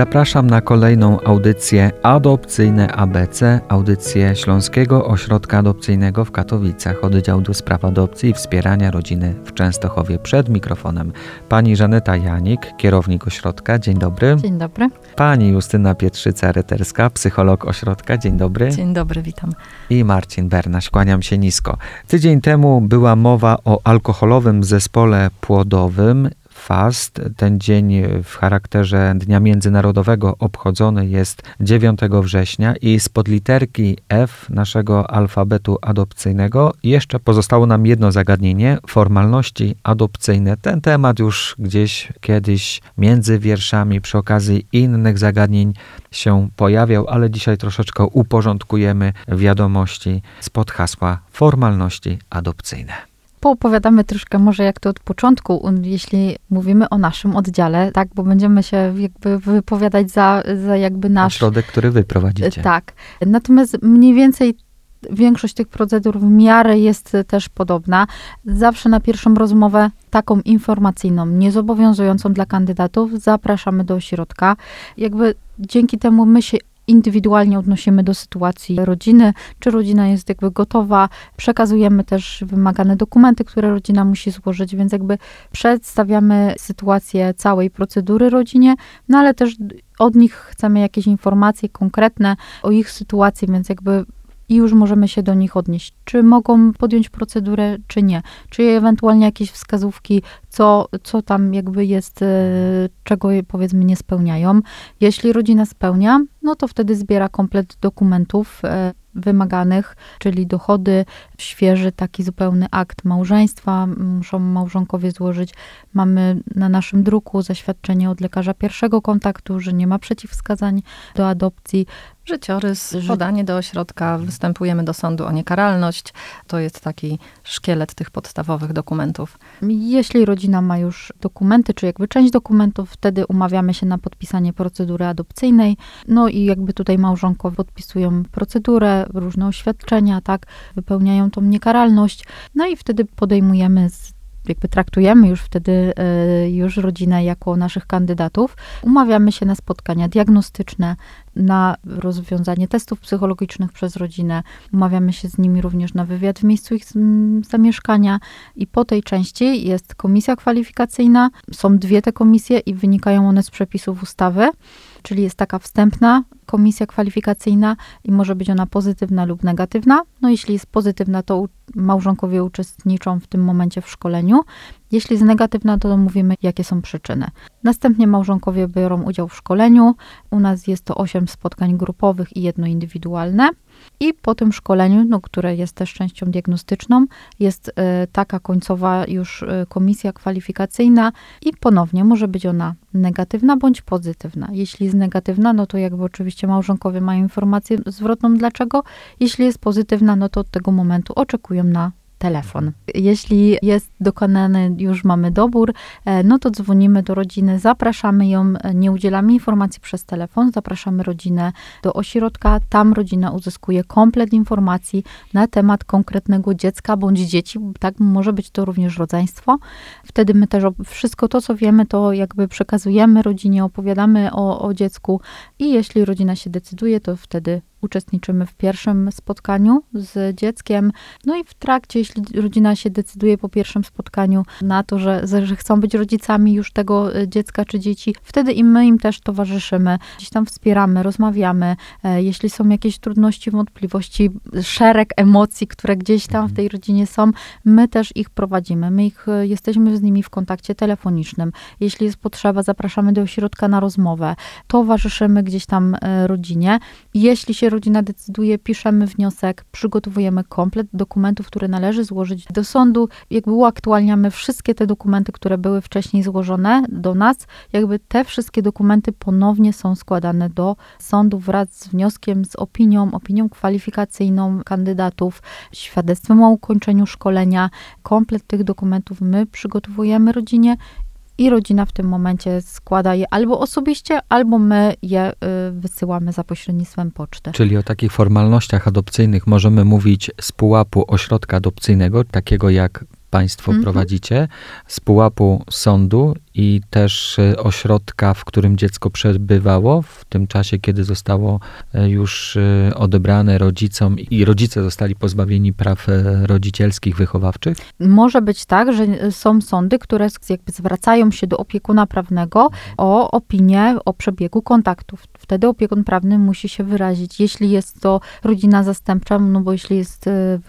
Zapraszam na kolejną audycję Adopcyjne ABC, audycję Śląskiego Ośrodka Adopcyjnego w Katowicach, oddział do spraw adopcji i wspierania rodziny w Częstochowie. Przed mikrofonem pani Żaneta Janik, kierownik ośrodka. Dzień dobry. Dzień dobry. Pani Justyna Pietrzyca-Reterska, psycholog ośrodka. Dzień dobry. Dzień dobry, witam. I Marcin Bernaś, kłaniam się nisko. Tydzień temu była mowa o alkoholowym zespole płodowym FAST. Ten dzień w charakterze Dnia Międzynarodowego obchodzony jest 9 września i spod literki F naszego alfabetu adopcyjnego jeszcze pozostało nam jedno zagadnienie formalności adopcyjne. Ten temat już gdzieś kiedyś między wierszami przy okazji innych zagadnień się pojawiał, ale dzisiaj troszeczkę uporządkujemy wiadomości spod hasła formalności adopcyjne poopowiadamy troszkę może jak to od początku, jeśli mówimy o naszym oddziale, tak, bo będziemy się jakby wypowiadać za, za jakby nasz... Środek, który wy prowadzicie. Tak. Natomiast mniej więcej większość tych procedur w miarę jest też podobna. Zawsze na pierwszą rozmowę taką informacyjną, niezobowiązującą dla kandydatów, zapraszamy do ośrodka. Jakby dzięki temu my się indywidualnie odnosimy do sytuacji rodziny, czy rodzina jest jakby gotowa. Przekazujemy też wymagane dokumenty, które rodzina musi złożyć, więc jakby przedstawiamy sytuację całej procedury rodzinie, no ale też od nich chcemy jakieś informacje konkretne o ich sytuacji, więc jakby i już możemy się do nich odnieść. Czy mogą podjąć procedurę, czy nie. Czy ewentualnie jakieś wskazówki, co, co tam jakby jest, e, czego powiedzmy nie spełniają. Jeśli rodzina spełnia, no to wtedy zbiera komplet dokumentów e, wymaganych, czyli dochody, świeży taki zupełny akt małżeństwa muszą małżonkowie złożyć. Mamy na naszym druku zaświadczenie od lekarza pierwszego kontaktu, że nie ma przeciwwskazań do adopcji. Życiorys, podanie do ośrodka, występujemy do sądu o niekaralność. To jest taki szkielet tych podstawowych dokumentów. Jeśli rodzina ma już dokumenty, czy jakby część dokumentów, wtedy umawiamy się na podpisanie procedury adopcyjnej. No i jakby tutaj małżonkowie podpisują procedurę, różne oświadczenia, tak, wypełniają tą niekaralność. No i wtedy podejmujemy jakby traktujemy już wtedy e, już rodzinę jako naszych kandydatów. Umawiamy się na spotkania diagnostyczne, na rozwiązanie testów psychologicznych przez rodzinę. Umawiamy się z nimi również na wywiad w miejscu ich zamieszkania i po tej części jest komisja kwalifikacyjna. Są dwie te komisje i wynikają one z przepisów ustawy, czyli jest taka wstępna komisja kwalifikacyjna i może być ona pozytywna lub negatywna. No jeśli jest pozytywna, to małżonkowie uczestniczą w tym momencie w szkoleniu. Jeśli jest negatywna, to mówimy, jakie są przyczyny. Następnie małżonkowie biorą udział w szkoleniu. U nas jest to 8 spotkań grupowych i jedno indywidualne. I po tym szkoleniu, no, które jest też częścią diagnostyczną, jest y, taka końcowa już y, komisja kwalifikacyjna i ponownie może być ona negatywna bądź pozytywna. Jeśli jest negatywna, no to jakby oczywiście małżonkowie mają informację zwrotną dlaczego. Jeśli jest pozytywna, no to od tego momentu oczekują na telefon. Jeśli jest dokonany, już mamy dobór, e, no to dzwonimy do rodziny, zapraszamy ją, e, nie udzielamy informacji przez telefon, zapraszamy rodzinę do ośrodka, tam rodzina uzyskuje komplet informacji na temat konkretnego dziecka bądź dzieci, tak, może być to również rodzeństwo. Wtedy my też wszystko to, co wiemy, to jakby przekazujemy rodzinie, opowiadamy o, o dziecku i jeśli rodzina się decyduje, to wtedy uczestniczymy w pierwszym spotkaniu z dzieckiem. No i w trakcie, jeśli rodzina się decyduje po pierwszym spotkaniu na to, że, że chcą być rodzicami już tego e, dziecka czy dzieci, wtedy i my im też towarzyszymy, gdzieś tam wspieramy, rozmawiamy. E, jeśli są jakieś trudności, wątpliwości, szereg emocji, które gdzieś tam w tej rodzinie są, my też ich prowadzimy. My ich, e, jesteśmy z nimi w kontakcie telefonicznym. Jeśli jest potrzeba, zapraszamy do ośrodka na rozmowę. Towarzyszymy gdzieś tam rodzinie. Jeśli się rodzina decyduje, piszemy wniosek, przygotowujemy komplet dokumentów, które należy złożyć do sądu. Jakby uaktualniamy wszystkie te dokumenty, które były wcześniej złożone do nas. Jakby te wszystkie dokumenty ponownie są składane do sądu wraz z wnioskiem, z opinią, opinią kwalifikacyjną kandydatów, świadectwem o ukończeniu szkolenia. Komplet tych dokumentów my przygotowujemy rodzinie i rodzina w tym momencie składa je albo osobiście, albo my je y, wysyłamy za pośrednictwem poczty. Czyli o takich formalnościach adopcyjnych możemy mówić z pułapu ośrodka adopcyjnego, takiego jak Państwo Mhm. prowadzicie, z pułapu sądu i też e, ośrodka, w którym dziecko przebywało w tym czasie, kiedy zostało e, już e, odebrane rodzicom i rodzice zostali pozbawieni praw rodzicielskich, wychowawczych? Może być tak, że są sądy, które jakby zwracają się do opiekuna prawnego o opinię o przebiegu kontaktów. Wtedy opiekun prawny musi się wyrazić. Jeśli jest to rodzina zastępcza, no bo jeśli jest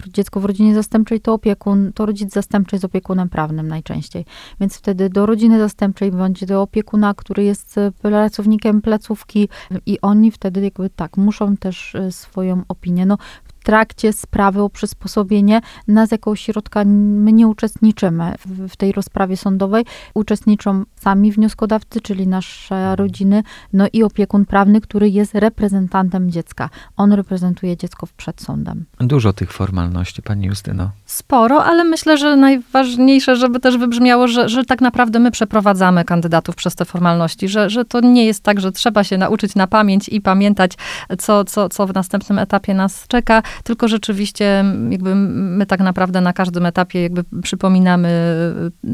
dziecko w rodzinie zastępczej, to opiekun, to rodzic zastępczy jest opiekunem prawnym najczęściej. Więc wtedy do rodziny zastępczej bądź do opiekuna, który jest e, pracownikiem placówki i oni wtedy jakby tak, muszą też e, swoją opinię. No, trakcie sprawy o przysposobienie nas jako ośrodka my nie uczestniczymy w, w tej rozprawie sądowej. Uczestniczą sami wnioskodawcy, czyli nasze rodziny, no i opiekun prawny, który jest reprezentantem dziecka. On reprezentuje dziecko przed sądem. Dużo tych formalności, Pani Justyno. Sporo, ale myślę, że najważniejsze, żeby też wybrzmiało, że, że tak naprawdę my przeprowadzamy kandydatów przez te formalności, że, że to nie jest tak, że trzeba się nauczyć na pamięć i pamiętać, co, co, co w następnym etapie nas czeka, tylko rzeczywiście jakby my tak naprawdę na każdym etapie jakby przypominamy,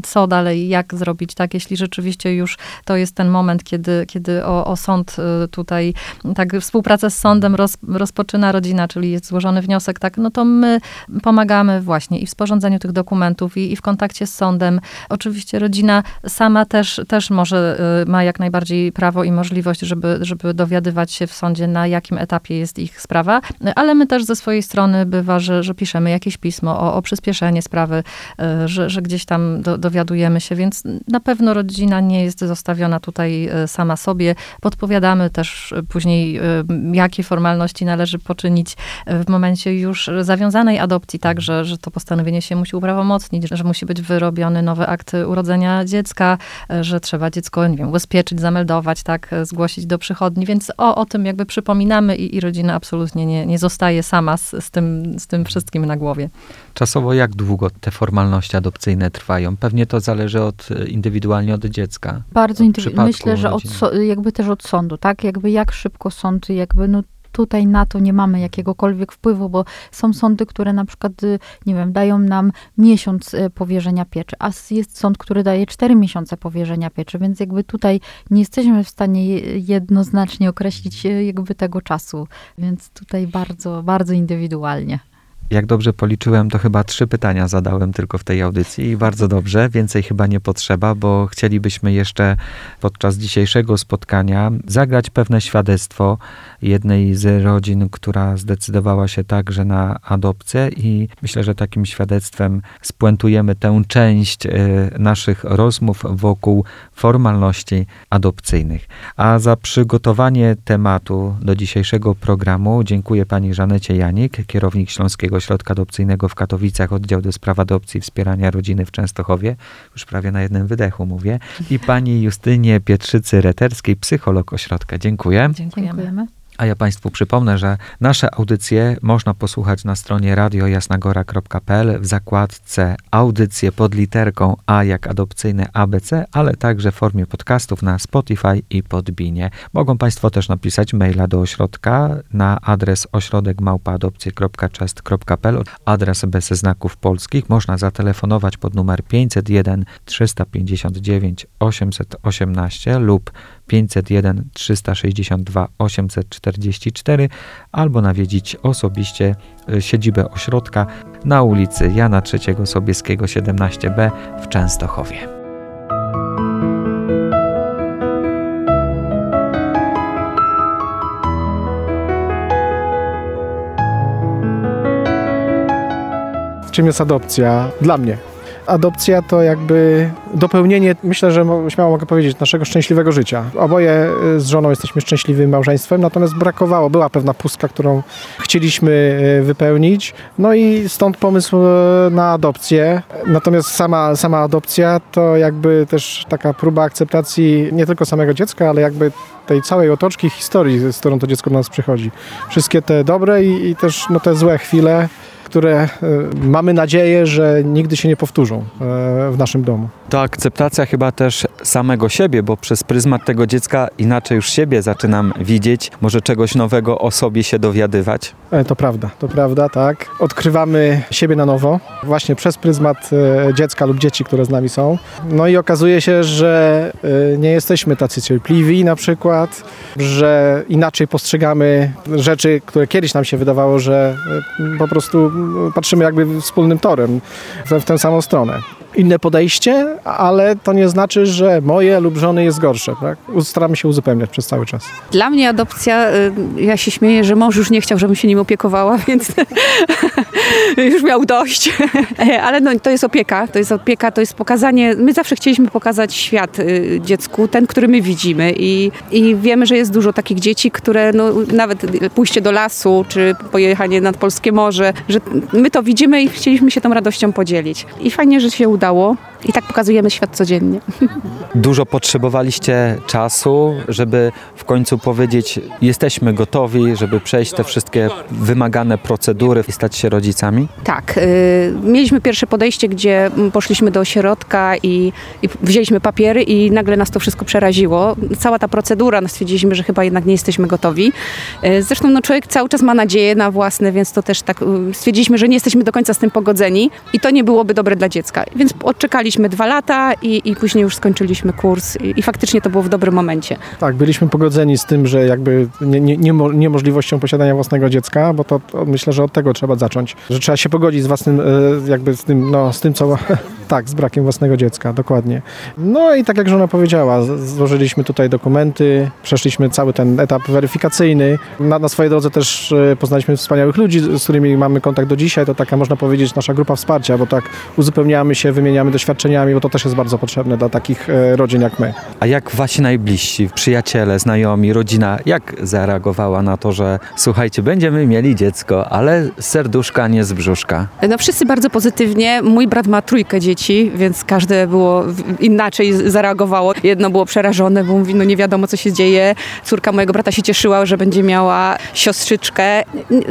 co dalej, jak zrobić, tak, jeśli rzeczywiście już to jest ten moment, kiedy, kiedy o, o sąd y, tutaj, tak, współpracę z sądem roz, rozpoczyna rodzina, czyli jest złożony wniosek, tak, no to my pomagamy właśnie i w sporządzeniu tych dokumentów, i, i w kontakcie z sądem. Oczywiście rodzina sama też, też może, y, ma jak najbardziej prawo i możliwość, żeby, żeby dowiadywać się w sądzie, na jakim etapie jest ich sprawa, ale my też ze swojej strony bywa, że, że piszemy jakieś pismo o, o przyspieszenie sprawy, y, że, że gdzieś tam do, dowiadujemy się, więc na pewno rodzina nie jest zostawiona tutaj y, sama sobie. Podpowiadamy też później, jakie formalności należy poczynić w momencie już zawiązanej adopcji, tak, że, że to postanowienie się musi uprawomocnić, że musi być wyrobiony nowy akt urodzenia dziecka, że trzeba dziecko, nie wiem, ubezpieczyć, zameldować, tak, zgłosić do przychodni, więc o, o tym jakby przypominamy i, i rodzina absolutnie nie, nie zostaje sama z, z, tym, z tym wszystkim na głowie. Czasowo jak długo te formalności adopcyjne trwają? Pewnie to zależy od, indywidualnie od dziecka. Bardzo indywidualnie. Myślę, że od, jakby też od sądu, tak? Jakby jak szybko sąd, jakby no tutaj na to nie mamy jakiegokolwiek wpływu, bo są sądy, które na przykład, nie wiem, dają nam miesiąc powierzenia pieczy, a jest sąd, który daje cztery miesiące powierzenia pieczy, więc jakby tutaj nie jesteśmy w stanie jednoznacznie określić jakby tego czasu, więc tutaj bardzo, bardzo indywidualnie. Jak dobrze policzyłem, to chyba trzy pytania zadałem tylko w tej audycji i bardzo dobrze, więcej chyba nie potrzeba, bo chcielibyśmy jeszcze podczas dzisiejszego spotkania zagrać pewne świadectwo jednej z rodzin, która zdecydowała się także na adopcję i myślę, że takim świadectwem spuentujemy tę część naszych rozmów wokół formalności adopcyjnych. A za przygotowanie tematu do dzisiejszego programu dziękuję pani Żanecie Janik, kierownik Śląskiego Ośrodka Adopcyjnego w Katowicach, oddział do spraw adopcji i wspierania rodziny w Częstochowie, już prawie na jednym wydechu mówię, i pani Justynie Pietrzycy-Reterskiej, psycholog ośrodka. Dziękuję. Dziękujemy. A ja Państwu przypomnę, że nasze audycje można posłuchać na stronie radiojasnagora.pl w zakładce audycje pod literką A jak adopcyjne ABC, ale także w formie podcastów na Spotify i Podbinie. Mogą Państwo też napisać maila do ośrodka na adres ośrodekmałpaadopcje.chest.pl adres bez znaków polskich. Można zatelefonować pod numer 501 359 818 lub 501 362 844 albo nawiedzić osobiście siedzibę ośrodka na ulicy Jana III Sobieskiego 17b w Częstochowie. Czym jest adopcja dla mnie? Adopcja to jakby dopełnienie, myślę, że śmiało mogę powiedzieć, naszego szczęśliwego życia. Oboje z żoną jesteśmy szczęśliwym małżeństwem, natomiast brakowało, była pewna pustka, którą chcieliśmy wypełnić. No i stąd pomysł na adopcję. Natomiast sama, sama adopcja to jakby też taka próba akceptacji nie tylko samego dziecka, ale jakby tej całej otoczki historii, z którą to dziecko do nas przychodzi. Wszystkie te dobre i, i też no, te złe chwile, które e, mamy nadzieję, że nigdy się nie powtórzą e, w naszym domu. To akceptacja chyba też samego siebie, bo przez pryzmat tego dziecka inaczej już siebie zaczynam widzieć, może czegoś nowego o sobie się dowiadywać. E, to prawda, to prawda, tak. Odkrywamy siebie na nowo, właśnie przez pryzmat dziecka lub dzieci, które z nami są. No i okazuje się, że nie jesteśmy tacy cierpliwi na przykład, że inaczej postrzegamy rzeczy, które kiedyś nam się wydawało, że po prostu patrzymy jakby wspólnym torem w, tę samą stronę inne podejście, ale to nie znaczy, że moje lub żony jest gorsze. Tak? Staramy się uzupełniać przez cały czas. Dla mnie adopcja, y, ja się śmieję, że mąż już nie chciał, żebym się nim opiekowała, więc już miał dość. ale no, to jest opieka, to jest opieka, to jest pokazanie, my zawsze chcieliśmy pokazać świat y, dziecku, ten, który my widzimy i, i wiemy, że jest dużo takich dzieci, które no, nawet pójście do lasu, czy pojechanie nad Polskie Morze, że my to widzimy i chcieliśmy się tą radością podzielić. I fajnie, że się udało i tak pokazujemy świat codziennie. Dużo potrzebowaliście czasu, żeby w końcu powiedzieć, jesteśmy gotowi, żeby przejść te wszystkie wymagane procedury i stać się rodzicami? Tak. Y, mieliśmy pierwsze podejście, gdzie poszliśmy do ośrodka i, i wzięliśmy papiery i nagle nas to wszystko przeraziło. Cała ta procedura, no stwierdziliśmy, że chyba jednak nie jesteśmy gotowi. Y, zresztą no, człowiek cały czas ma nadzieję na własne, więc to też tak y, stwierdziliśmy, że nie jesteśmy do końca z tym pogodzeni i to nie byłoby dobre dla dziecka. Więc odczekaliśmy dwa lata i, i później już skończyliśmy kurs i, i, faktycznie to było w dobrym momencie. Tak, byliśmy pogodzeni z tym, że jakby nie, nie, nie, niemożliwością posiadania własnego dziecka, bo to, to, myślę, że od tego trzeba zacząć, że trzeba się pogodzić z własnym, e, jakby z tym, no, z tym co, tak, z brakiem własnego dziecka, dokładnie. No i tak jak żona powiedziała, złożyliśmy tutaj dokumenty, przeszliśmy cały ten etap weryfikacyjny. Na, na swojej drodze też e, poznaliśmy wspaniałych ludzi, z którymi mamy kontakt do dzisiaj. To taka, można powiedzieć, nasza grupa wsparcia, bo tak uzupełniamy się, wymieniamy doświadczeniami, bo to też jest bardzo potrzebne dla takich e, rodzin jak my. A jak wasi najbliżsi, przyjaciele, znajomi, rodzina, jak zareagowała na to, że słuchajcie, będziemy mieli dziecko, ale serduszka, nie z brzuszka? No wszyscy bardzo pozytywnie. Mój brat ma trójkę dzieci, więc każde było inaczej zareagowało. Jedno było przerażone, bo mówi, no nie wiadomo co się dzieje. Córka mojego brata się cieszyła, że będzie miała siostrzyczkę.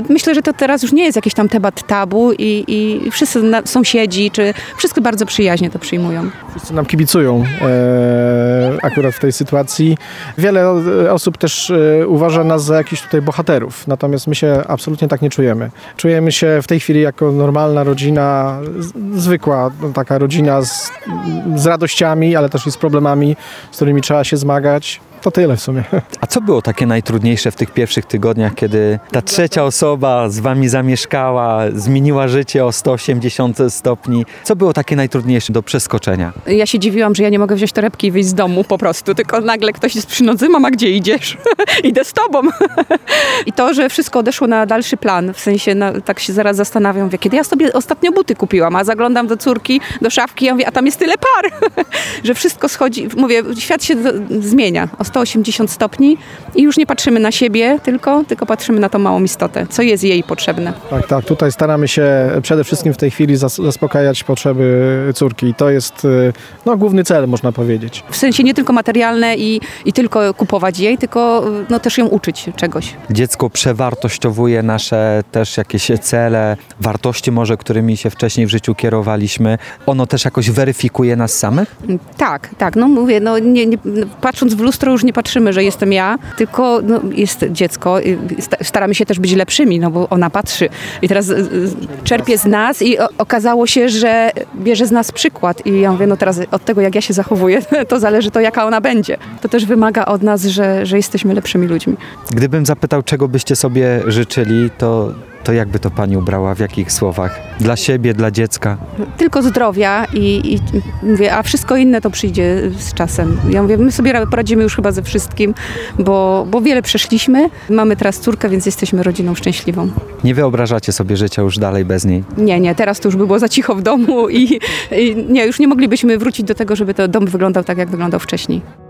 Myślę, że to teraz już nie jest jakiś tam temat tabu i, i wszyscy sąsiedzi, czy wszystko bardzo przyjaźnie to przyjmują. Wszyscy nam kibicują e, akurat w tej sytuacji. Wiele osób też e, uważa nas za jakichś tutaj bohaterów, natomiast my się absolutnie tak nie czujemy. Czujemy się w tej chwili jako normalna rodzina, z, zwykła no, taka rodzina z, z radościami, ale też i z problemami, z którymi trzeba się zmagać to tyle w sumie. A co było takie najtrudniejsze w tych pierwszych tygodniach, kiedy ta trzecia osoba z wami zamieszkała, zmieniła życie o 180 stopni? Co było takie najtrudniejsze do przeskoczenia? Ja się dziwiłam, że ja nie mogę wziąć torebki i wyjść z domu po prostu, tylko nagle ktoś jest przy nodze, mama, gdzie idziesz? Idę z tobą. I to, że wszystko odeszło na dalszy plan, w sensie no, tak się zaraz zastanawiam, wie, kiedy ja sobie ostatnio buty kupiłam, a zaglądam do córki, do szafki, ja mówię, a tam jest tyle par, że wszystko schodzi, mówię, świat się zmienia 180 stopni i już nie patrzymy na siebie, tylko, tylko patrzymy na tą małą istotę, co jest jej potrzebne. Tak, tak. Tutaj staramy się przede wszystkim w tej chwili zaspokajać potrzeby córki. I to jest y, no, główny cel, można powiedzieć. W sensie nie tylko materialne i, i tylko kupować jej, tylko y, no, też ją uczyć czegoś. Dziecko przewartościowuje nasze też jakieś cele, wartości może, którymi się wcześniej w życiu kierowaliśmy. Ono też jakoś weryfikuje nas samych? Tak, tak. No mówię, no, nie, nie, patrząc w lustro już nie patrzymy, że jestem ja, tylko no, jest dziecko. Staramy się też być lepszymi, no bo ona patrzy i teraz czerpie z nas i okazało się, że bierze z nas przykład. I ja mówię, no teraz od tego, jak ja się zachowuję, to zależy to, jaka ona będzie. To też wymaga od nas, że, że jesteśmy lepszymi ludźmi. Gdybym zapytał, czego byście sobie życzyli, to to jakby to pani ubrała, w jakich słowach? Dla siebie, dla dziecka? Tylko zdrowia i, i mówię, a wszystko inne to przyjdzie z czasem. Ja mówię, my sobie poradzimy już chyba ze wszystkim, bo, bo wiele przeszliśmy. Mamy teraz córkę, więc jesteśmy rodziną szczęśliwą. Nie wyobrażacie sobie życia już dalej bez niej? Nie, nie, teraz to już by było za cicho w domu i, i nie, już nie moglibyśmy wrócić do tego, żeby to dom wyglądał tak, jak wyglądał wcześniej.